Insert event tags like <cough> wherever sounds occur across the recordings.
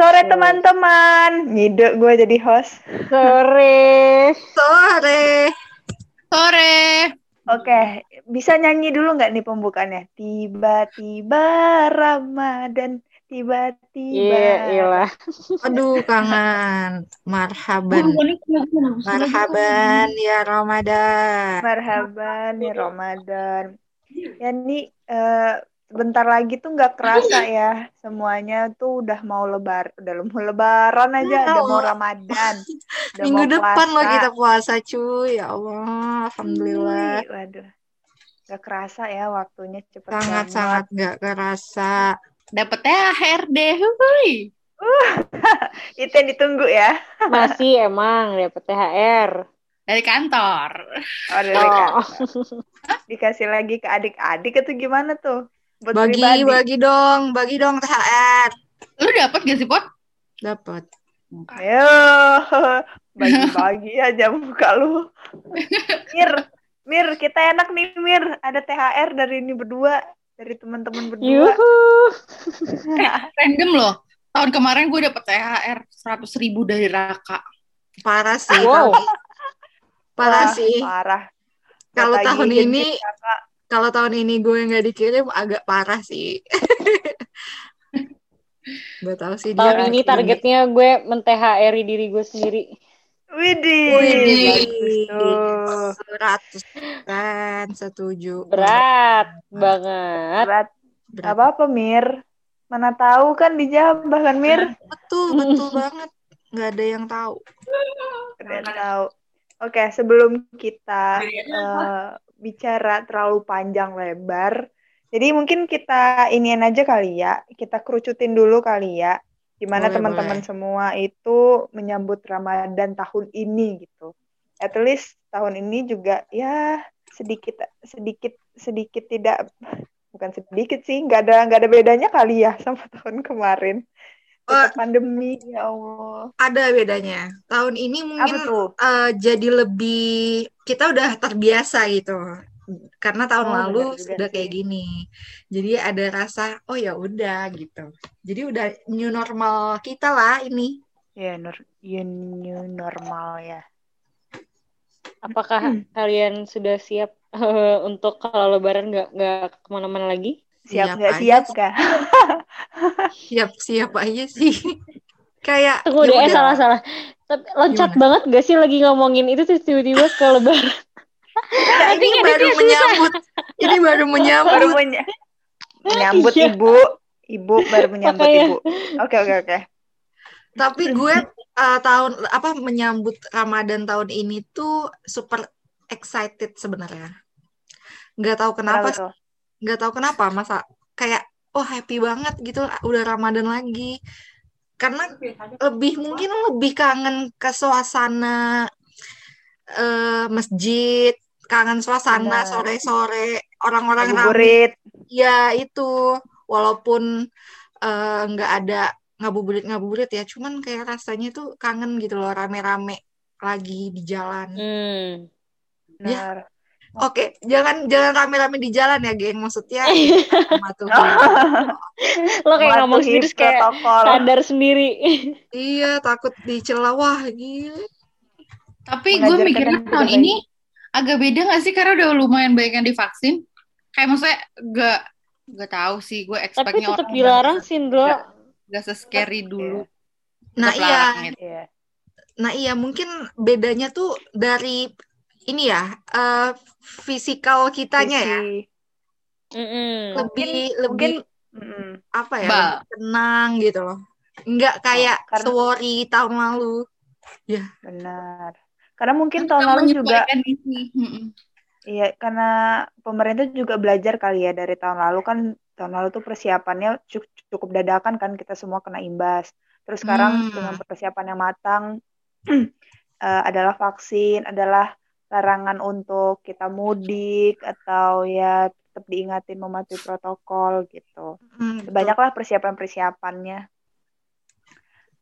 Sore teman-teman. Ngide gue jadi host. Sore. Sore. Sore. Oke, bisa nyanyi dulu nggak nih pembukaannya? Tiba-tiba Ramadan, tiba-tiba. Iya, iyalah. Aduh, kangen. Marhaban. Marhaban ya Ramadan. Marhaban ya Ramadan. Ya nih eh, bentar lagi tuh nggak kerasa <laughs> ya semuanya tuh udah mau lebar udah mau lebaran aja udah mau Ramadan <laughs> udah Minggu mau depan puasa. loh kita puasa cuy. Ya Allah, alhamdulillah. Ih, waduh nggak kerasa ya waktunya cepet Sangat banget. sangat nggak kerasa. Dapat THR deh. Hui. <laughs> itu yang ditunggu ya Masih emang dapat THR. Dari kantor. oh, dari Oh. kantor. dikasih lagi ke adik-adik itu gimana tuh buat Bagi pribadi bagi dong, bagi dong THR. Lu dapet gak sih, Pot? Dapat. ayo <laughs> bagi-bagi aja muka lu Mir Mir kita enak nih Mir ada THR dari ini berdua dari teman-teman berdua Yuhu. <laughs> Random loh. Tahun kemarin gue dapet THR 100 ribu dari Raka. Parah sih. Wow. Parah sih. parah Kalau tahun ini kakak. Kalau tahun ini gue nggak dikirim agak parah sih. <laughs> Gak tahu sih dia. Tahun ini targetnya gue men-THR diri gue sendiri. Widih. Seratus kan, setuju. Berat banget. Berat. Berat. Gak apa-apa, Mir. Mana tahu kan dijambah kan, Mir? Betul, betul <laughs> banget. Nggak ada yang tahu. Ada yang tahu. Oke, sebelum kita eh, bicara terlalu panjang lebar, jadi mungkin kita inian aja kali ya. Kita kerucutin dulu kali ya. Gimana teman-teman semua itu menyambut Ramadan tahun ini gitu. At least tahun ini juga ya sedikit sedikit sedikit tidak bukan sedikit sih, nggak ada nggak ada bedanya kali ya sama tahun kemarin. Tetap pandemi ya Allah. Ada bedanya. Tahun ini mungkin tuh? eh, jadi lebih kita udah terbiasa gitu. Karena tahun Oh, lalu benar sudah kayak gini. Jadi ada rasa oh ya udah gitu. Jadi udah new normal kita lah ini. Ya, nur, ya, new normal ya. Apakah kalian sudah siap eh, <laughs> untuk kalau lebaran nggak nggak ke mana-mana lagi? Siap Siap nggak siap sih. <laughs> Siap-siap aja sih. <laughs> Kayak Tunggu ya deh, eh, udah. salah salah. Tapi loncat Gimana? banget gak sih lagi ngomongin itu terus tiba-tiba ke lebaran? Nah, ini baru ngeditnya menyambut. Ini baru menyambut. Baru menya- menyambut Iya. ibu. Ibu baru menyambut Makanya. ibu. Oke, oke, oke. Tapi gue uh, tahun apa menyambut Ramadan tahun ini tuh super excited sebenarnya. Nggak tahu kenapa, nggak tahu kenapa masa kayak oh happy banget gitu udah Ramadan lagi. Karena lebih mungkin lebih kangen ke suasana eh, masjid, kangen suasana sore-sore orang-orang. Ngabuburit. Ya itu walaupun eh, nggak ada ngabuburit-ngabuburit ya, cuman kayak rasanya tuh kangen gitu loh rame-rame lagi di jalan. Hmm. Benar. Oke, jangan jangan rame-rame di jalan ya, geng. Maksudnya mematuhi. <laughs> Lo kayak ngomong Mematuhi sendiri kayak protokol. sadar sendiri. <laughs> iya, takut dicela wah gila. Tapi gue mikirnya tahun ini agak beda gak sih? Karena udah lumayan banyak yang divaksin. Kayak maksudnya gak, gak tahu sih. Gue Tapi expectnya tetap orang dilarang sih, Indro. Gak, gak se-scary dulu. Nah, Tetap iya. larang gitu. Iya. Nah, iya mungkin bedanya tuh dari ini ya, eh fisikal kitanya ya. Visi. Mm-mm. Lebih Mungkin- lebih Mm-mm. apa ya? Tenang gitu loh. Enggak kayak Oh, karena- sewori tahun lalu. Benar. Karena mungkin tahun lalu juga. Iya, karena pemerintah juga belajar kali ya dari tahun lalu kan tahun lalu tuh persiapannya cu- cukup dadakan kan kita semua kena imbas. Terus sekarang Hmm. dengan persiapan yang matang <clears throat> eh, adalah vaksin, adalah larangan untuk kita mudik atau ya tetap diingatin mematuhi protokol gitu. Hmm, betul, Banyaklah persiapan-persiapannya.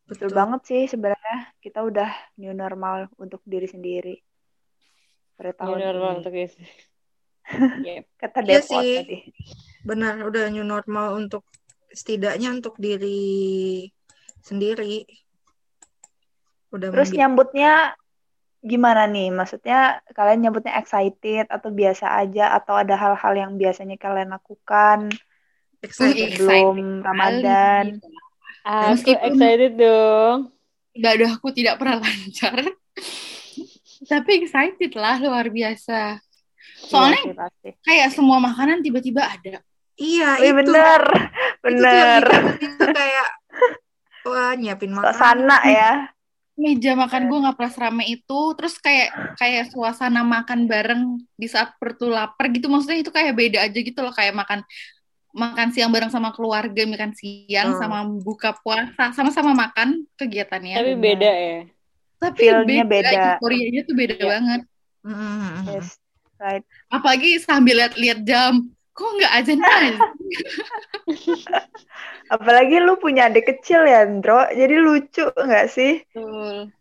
Betul betul. banget sih sebenarnya kita udah new normal untuk diri sendiri pada tahun New normal ini. untuk guys. <laughs> Yep. Kata Iya Depot sih. tadi. Benar, udah new normal untuk setidaknya untuk diri sendiri. Udah Terus nyambutnya gimana nih? Maksudnya kalian nyambutnya excited atau biasa aja atau ada hal-hal yang biasanya kalian lakukan excited. Excited sebelum Ramadan? Aku Meskipun- excited dong. Ibadahku tidak pernah <laughs> lancar. Tapi excited lah luar biasa. Soalnya Iya sih, pasti. kayak semua makanan tiba-tiba ada. Iya, Wih, itu. bener, Itu bener. bikin itu kayak wah nyiapin makanan. Suasana ya. Meja makan gue nggak pernah serame itu. Terus kayak kayak suasana makan bareng di saat perut lapar gitu. Maksudnya itu kayak beda aja gitu loh. Kayak makan makan siang bareng sama keluarga, makan siang Hmm. sama buka puasa, sama-sama makan kegiatannya. Tapi beda ya. Tapi feel-nya beda. Euforianya tuh beda Iya. banget. Mm-mm. Yes, right. Apalagi sambil lihat-lihat jam. Kok nggak azan aja? <laughs> Apalagi lu punya adik kecil ya, Andro. Jadi lucu nggak sih? Betul.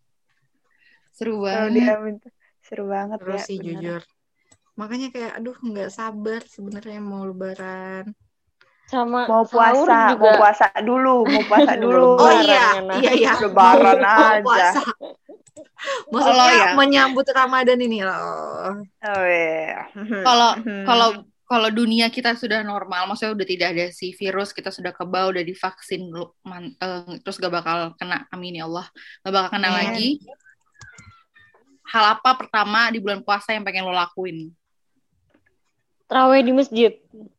Seru banget. dia minta. Seru banget Terus ya. sih bener. jujur. Makanya kayak aduh nggak sabar sebenarnya mau lebaran. Sama Mau sahur puasa, juga. mau puasa dulu, mau puasa <laughs> dulu. Oh Lebaran iya, enak. iya iya. Lebaran Mau aja. puasa. Maksudnya Kalau ya. menyambut Ramadan ini loh. Oh iya. Kalau Hmm. kalau kalau dunia kita sudah normal, maksudnya udah tidak ada si virus, kita sudah kebal, udah divaksin, man- eh, terus gak bakal kena, amin ya Allah, gak bakal kena Amin. lagi. Hal apa pertama di bulan puasa yang pengen lo lakuin? Terawih di masjid.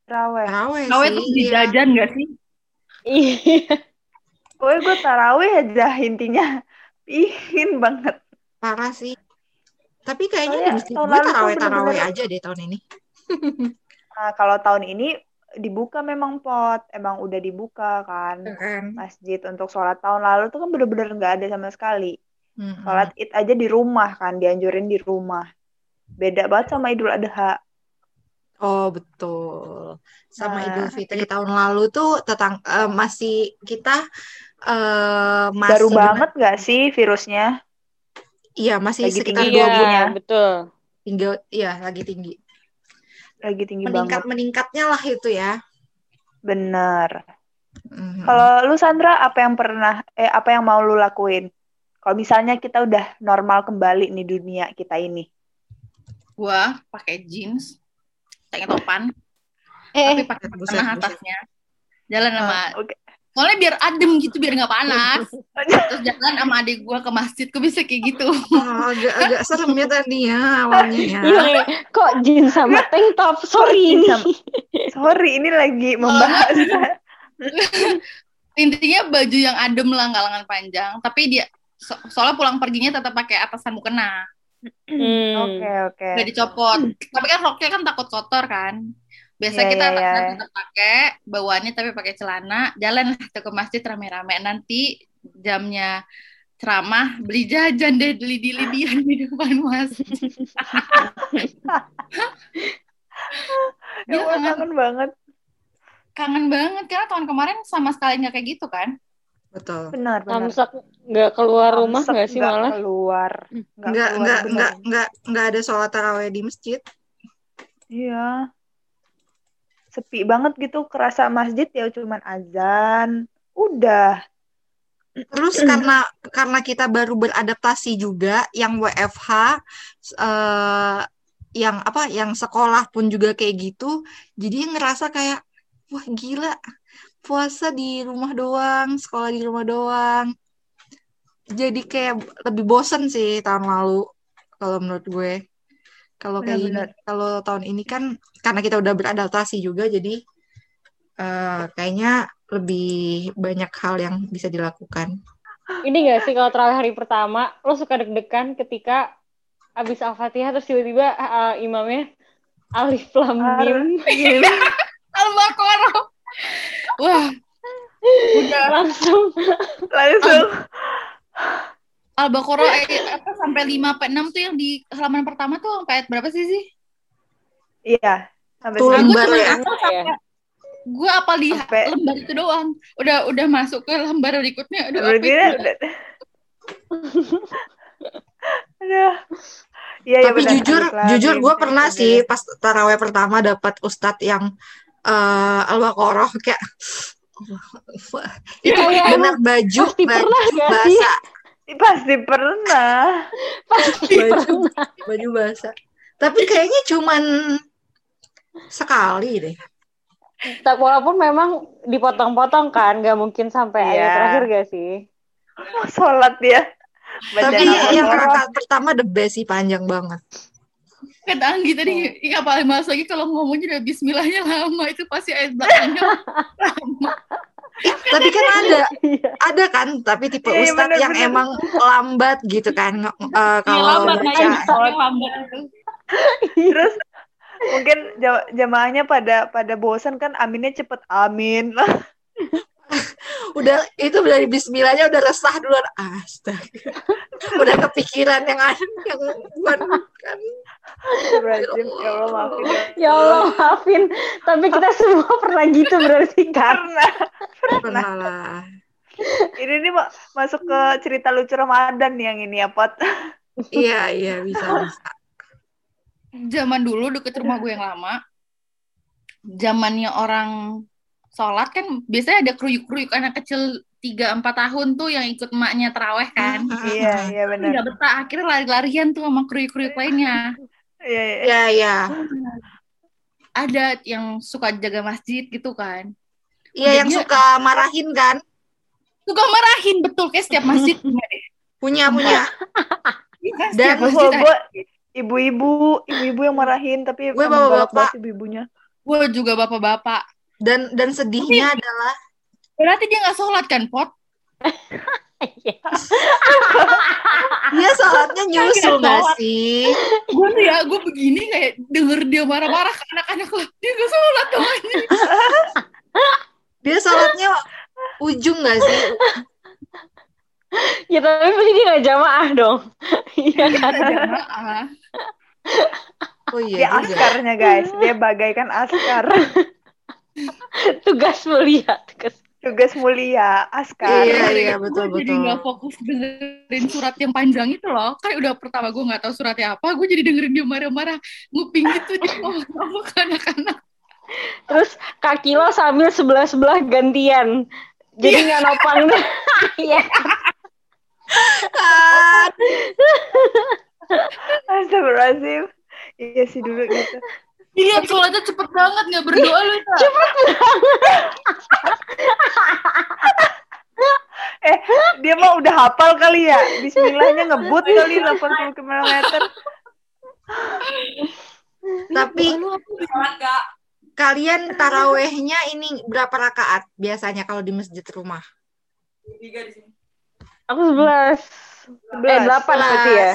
Taraweh. Taraweh Tahu sih. itu iya. dijajan gak sih? Iya. Gue gue tarawih aja intinya. Pingin banget. Parah sih. Tapi kayaknya Soalnya di masjid gue tuh taraweh-taraweh aja deh tahun ini. <laughs> Nah, kalau tahun ini dibuka memang pot, emang udah dibuka kan Kan. masjid untuk sholat tahun lalu tuh kan bener-bener nggak ada sama sekali. Mm-mm. Sholat id aja di rumah kan, dianjurin di rumah. Beda banget sama Idul Adha. Oh betul. Sama Nah, Idul Fitri tahun lalu tuh tetang eh, masih kita eh masih Baru banget nggak sih virusnya? Iya masih Lagi sekitar tinggi dua ya. bulan. Iya, betul. Tinggi, iya lagi tinggi. Lagi tinggi Meningkat banget. meningkatnya lah itu ya. Bener. Mhm. Kalau lu Sandra, apa yang pernah, eh apa yang mau lu lakuin? Kalau misalnya kita udah normal kembali nih dunia kita ini. Gua pakai jeans, pakai topan, Eh, tapi pakai tanah buset. atasnya. Jalan sama, Oke. Soalnya biar adem gitu, biar nggak panas. <laughs> Terus jalan sama adik gua ke masjid, kok bisa kayak gitu? Oh, agak agak serem ya tadi ya awalnya ya. iya, kok jeans sama <laughs> tank top? Sorry. Sorry, ini lagi membahas. <laughs> intinya baju yang adem lah nggak lengan panjang tapi dia so- soalnya pulang perginya tetap pakai atasan mukena Hmm. Oke, oke. nggak dicopot tapi kan roknya kan takut kotor kan biasa Iya, kita iya. atasan tetap pakai bawaannya tapi pakai celana jalan lah tuh ke masjid rame-rame nanti jamnya ceramah beli jajan deh lidi-lidian di depan masjid <laughs> Ya kangen, kangen banget. kangen banget karena tahun kemarin sama sekali nggak kayak gitu kan Betul. Benar, benar. Samsak nggak keluar rumah nggak sih nggak malah? keluar. Nggak Enggak keluar, enggak benar. enggak enggak enggak ada sholat taraweh di masjid. Iya. Sepi banget gitu, kerasa masjid ya cuman azan. Udah. Terus <clears throat> karena karena kita baru beradaptasi juga yang WFH eh yang apa yang sekolah pun juga kayak gitu, jadi ngerasa kayak wah gila puasa di rumah doang, sekolah di rumah doang. Jadi kayak lebih bosen sih tahun lalu kalau menurut gue. Kalau kayak gini, kalau tahun ini kan karena kita udah beradaptasi juga jadi eh, kayaknya lebih banyak hal yang bisa dilakukan. Ini nggak sih kalau terawih hari pertama lo suka deg-degan ketika abis al-fatihah terus tiba-tiba uh, imamnya alif lam mim. <laughs> Al-Baqarah. Wah. <laughs> Udah. Langsung. Langsung. Al-Baqarah eh, apa sampai 5 sampai 6 tuh yang di halaman pertama tuh sampai ayat berapa sih sih? Iya. Sampai Tuh, sekarang. Gue lembar cuma ya? sampai gue apal di Sampai- lembar itu doang. Udah udah masuk ke lembar berikutnya. Aduh, apa itu? udah. <laughs> Aduh. Iya, iya Tapi benar. jujur, jujur gue pernah lam sih pas taraweh pertama dapat ustadz yang eh Al-Baqarah kayak itu Kayak benar baju pasti baju pernah gak sih? Pasti pernah. Pasti baju pernah. baju basah tapi kayaknya cuman sekali deh Tak- Walaupun memang dipotong-potong kan, nggak mungkin sampai Iya. ayat terakhir gak sih? Mau sholat dia. tapi Baca yang rakaat pertama the best sih panjang banget Kata Anggi tadi, iya paling males lagi kalau ngomongnya udah bismillahnya lama, itu pasti ayat belakangnya <laughs> lama. Tapi kan ada <laughs> Iya. ada kan tapi tipe Iya, ustadz bener, yang bener. emang lambat gitu kan Iya, kalau lambat yang lambat itu. Terus mungkin ja- jamaahnya pada pada bosan kan aminnya cepet amin. <laughs> <laughs> udah itu dari Bismillahnya udah resah duluan. Astaga. <laughs> Udah kepikiran yang ada yang bukan kan ya Allah maafin. Ya Allah, maafin. Tapi kita semua pernah gitu berarti kan? Karena pernah lah. Ini nih ma- masuk ke cerita lucu Ramadan nih yang ini ya Pot. iya iya bisa <laughs> bisa. Zaman dulu deket rumah gue yang lama, zamannya orang sholat kan biasanya ada kruyuk-kruyuk anak kecil 3-4 tahun tuh yang ikut emaknya teraweh kan. Iya iya benar. Nggak betah, akhirnya lari-larian tuh sama kruyuk-kruyuk lainnya. Iya iya. iya iya Ada yang suka jaga masjid gitu kan. iya yang suka marahin kan Suka marahin, betul. Kayak setiap masjid. <laughs> punya punya punya Iya kan, Dan Gue ibu-ibu ibu-ibu yang marahin tapi Gue banget ibu-ibunya. Gue juga bapak-bapak. Dan dan sedihnya adalah Berarti dia nggak sholat kan, Pot? dia sholatnya nyusul gak sih gue tuh ya, gue begini kayak denger dia marah-marah ke anak-anak lah. Dia nggak sholat dong dia sholatnya ujung gak sih Ya tapi pasti dia nggak jamaah dong. Iya kan? Jamaah. oh Dia iya juga askarnya guys. Dia bagaikan askar. <laughs> Tugas mulia. Tugas. Tugas mulia askar. iya iya betul Gue jadi betul nggak fokus dengerin surat yang panjang itu loh. Kan udah pertama gue nggak tahu suratnya apa. Gue jadi dengerin dia marah-marah. Nguping gitu. Dia <laughs> ngomong ke anak-anak. Terus kaki lo sambil sebelah-sebelah gantian. Jadi nggak nopang. <laughs> Iya. Ah, Astagfirullahaladzim. Iya sih dulu gitu. Iya, sholatnya cepet banget. Nggak berdoa lu. Cepet. Eh, dia mah udah hafal kali ya. Bismillahnya ngebut kali 80 km. tapi kalian tarawehnya ini berapa rakaat biasanya kalau di masjid rumah Aku sebelas. Eh delapan berarti ya.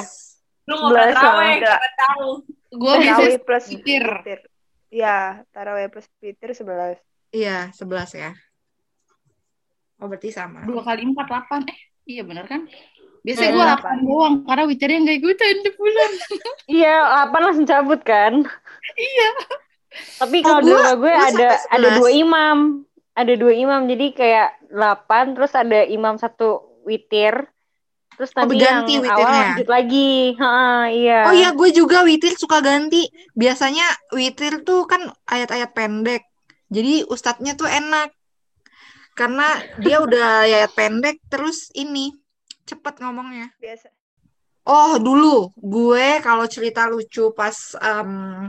Lu mau Sebelas sama. gak tahu. Gue bisa Tarawih plus witir. witir. Iya, tarawih plus witir 11. iya sebelas ya oh berarti sama dua kali empat delapan. Eh, iya bener kan? Biasanya Hmm, gue delapan. delapan doang. Karena witirnya nggak ikutan di bulan. <laughs> Iya, delapan langsung cabut kan. iya. Tapi Oh, kalau di gua- rumah gue ada ada 11. dua imam. Ada dua imam jadi kayak delapan terus ada imam satu witir. Terus Oh, nanti yang berganti awal witirnya? lanjut lagi. Ha, iya. Oh iya, gue juga witir suka ganti. Biasanya witir tuh kan ayat-ayat pendek. Jadi ustadznya tuh enak. Karena dia udah <laughs> ayat pendek, terus ini cepet ngomongnya. Biasa. Oh, dulu gue kalau cerita lucu pas em,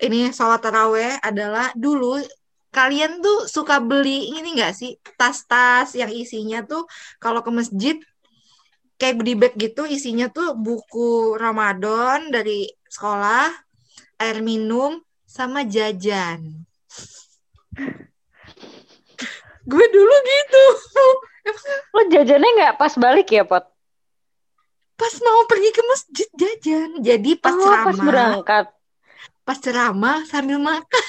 ini sholat taraweh adalah dulu kalian tuh suka beli ini nggak sih tas-tas yang isinya tuh kalau ke masjid kayak goodie bag gitu isinya tuh buku Ramadan dari sekolah, air minum sama jajan. gue dulu gitu. Lo jajannya nggak pas balik ya, Pot? Pas mau pergi ke masjid jajan. Jadi pas oh, ceramah, pas berangkat. pas ceramah sambil makan.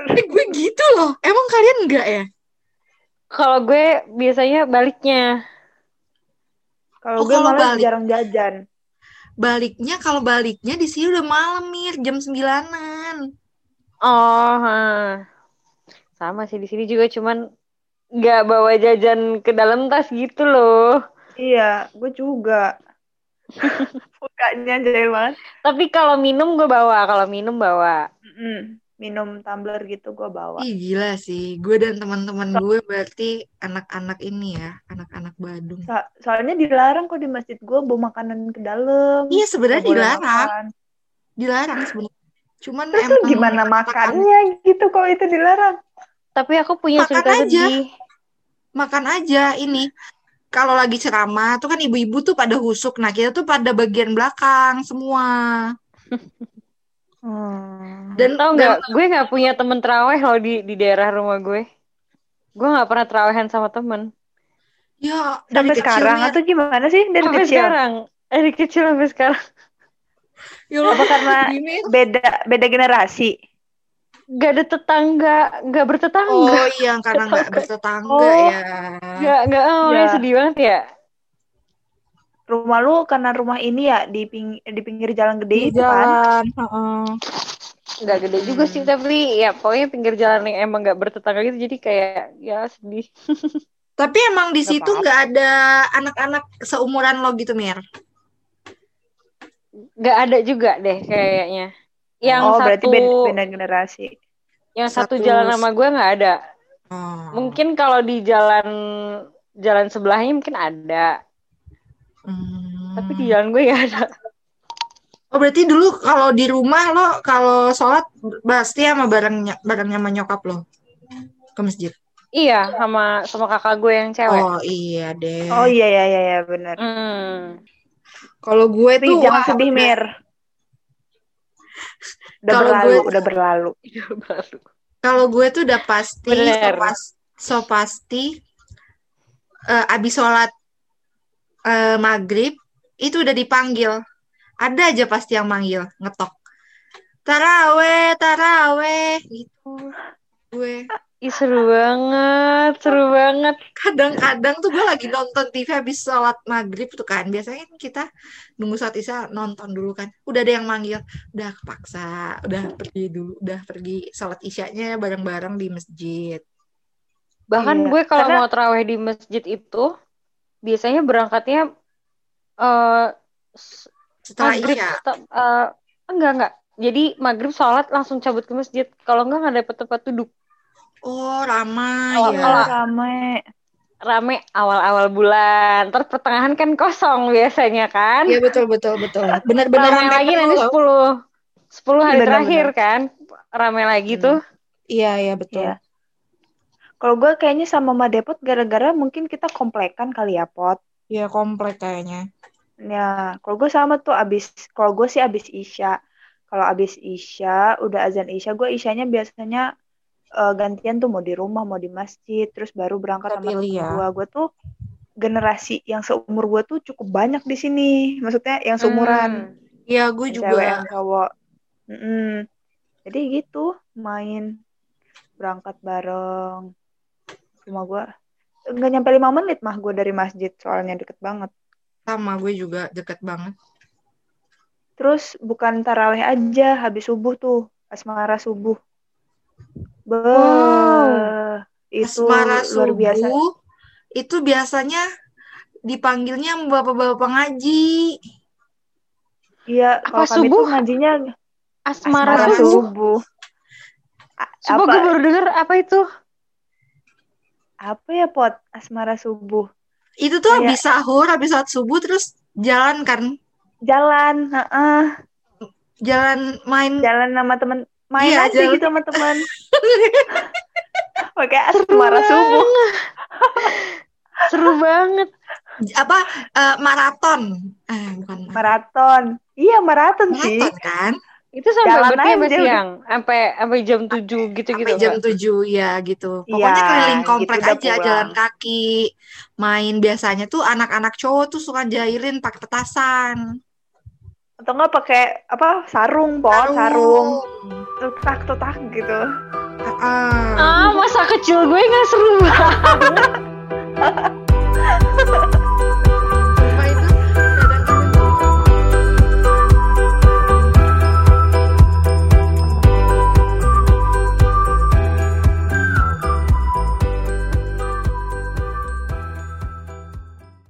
Eh, gue gitu loh. Emang kalian enggak ya? Kalau gue biasanya baliknya. Kalau Oh, gue malah balik. jarang jajan. Baliknya kalau baliknya di sini udah malam mir jam sembilanan. Oh, ha. sama sih di sini juga cuman nggak bawa jajan ke dalam tas gitu loh. Iya, gue juga. <laughs> Mukanya jahil banget. Tapi kalau minum gue bawa, kalau minum bawa. Mm-mm. Minum tumbler gitu gue bawa. Ih gila sih, gue dan teman-teman gue berarti anak-anak ini ya, anak-anak Badung. So- soalnya dilarang kok di masjid gue bawa makanan ke dalam. Iya sebenarnya dilarang, makan. dilarang sebenarnya. Cuman Terus emang gimana makannya gitu kalau itu dilarang? Tapi aku punya Makan cerita aja. sedih. makan aja ini. Kalau lagi ceramah tuh kan ibu-ibu tuh pada husuk, nah kita tuh pada bagian belakang semua. <laughs> Hmm. Dan dan- nggak? Gue nggak punya temen teraweh loh di di daerah rumah gue. Gue nggak pernah terawehan sama temen. ya dari Sampai sekarang kecilnya atau gimana sih dari sampai kecil? sekarang. Dari kecil sampai sekarang. <laughs> ya Apa karena gini. beda beda generasi? Gak ada tetangga, gak bertetangga. Oh <laughs> iya karena nggak bertetangga Oh. ya. Gak, gak, oh, Ya. sedih banget ya. Rumah lu karena rumah ini ya di ping di pinggir jalan gede Di itu kan? jalan. heeh. Gak gede juga sih, tapi ya pokoknya pinggir jalan yang emang gak bertetangga gitu, jadi kayak ya sedih. <laughs> Tapi emang di Nggak situ nggak ada anak-anak seumuran lo gitu Mir. Gak ada juga deh kayaknya. Yang oh satu, berarti beda, beda generasi. yang satu Satu- jalan sama gue gak ada. Oh. Mungkin kalau di jalan jalan sebelahnya mungkin ada, Hmm. tapi di jalan gue gak ada. Oh berarti dulu kalau di rumah lo kalau sholat pasti sama bareng barengnya sama nyokap lo ke masjid. Iya, sama sama kakak gue yang cewek. Oh iya deh. Oh iya iya iya, iya benar. Hmm. Kalau gue Tapi tuh jangan wah, sedih Mir. <laughs> Udah Kalau berlalu, gue- udah berlalu. Iya, baru. Kalau gue tuh udah pasti so, Bener. pas- so pasti eh, abis sholat eh, maghrib itu udah dipanggil. Ada aja pasti yang manggil, ngetok. Taraweh, taraweh gitu. Gue Ih, seru banget, seru banget. kadang-kadang tuh gue lagi nonton TV habis sholat maghrib tuh kan biasanya kan kita nunggu sholat isya nonton dulu kan udah ada yang manggil udah kepaksa udah pergi dulu udah pergi sholat isyanya bareng-bareng di masjid Bahkan Iya, gue kalau karena- mau terawih di masjid itu biasanya berangkatnya eh s- setelah maghrib isya sta- eh, enggak enggak. Jadi maghrib sholat langsung cabut ke masjid. Kalau enggak nggak dapet tempat duduk. oh ramai Kalau- ya Oh, kalau- rame. Rame awal-awal bulan. Terus pertengahan kan kosong biasanya kan. Iya betul betul betul benar-benar Rame ramai lagi nanti. 10 10 hari Benar-benar. terakhir kan. Rame lagi Hmm. tuh. iya iya betul Iya. Kalau gue kayaknya sama Mama Depot gara-gara mungkin kita komplekan kali ya, Pot. iya komplek kayaknya Ya, kalau gue sama tuh abis, kalau gue sih abis Isya. Kalau abis Isya, udah azan Isya, gue Isyanya biasanya eh, gantian tuh mau di rumah, mau di masjid, terus baru berangkat sama ya. gue. Gue tuh generasi yang seumur gue tuh cukup banyak di sini. Maksudnya yang seumuran, Hmm. iya gue yang cewek juga yang cowok. Mm-mm. Jadi gitu, main berangkat bareng. Rumah gue nggak nyampe lima menit mah gue dari masjid, soalnya deket banget. Sama gue juga deket banget Terus bukan taraweh aja, habis subuh tuh, asmara subuh. Be, Wow. itu asmara luar biasa. subuh itu biasanya dipanggilnya bapak-bapak ngaji Iya, Apa kalau kami tuh subuh? ngajinya Asmara, asmara subuh. subuh. Apa gue baru denger apa itu. apa ya pot? Asmara subuh. Itu tuh Kayak- habis sahur habis sholat subuh terus jalan kan Jalan, heeh, jalan main jalan sama temen, main Iya, aja jalan. gitu sama temen. <laughs> Pakai asmara subuh. <laughs> Seru banget. apa eh, maraton eh bukan maraton, Maraton. Iya, maraton sih. maraton kan Itu sampai Jalan berarti sampai siang, sampai sampai jam 7 gitu-gitu. sampai jam? 7 ya gitu pokoknya keliling komplek gitu aja pulang. jalan kaki main biasanya tuh anak-anak cowok tuh suka jairin pakai petasan Atau enggak pakai apa? Sarung, pot, sarung. Tutak-tutak gitu. Heeh. Ah, masa kecil gue nggak seru banget. <laughs>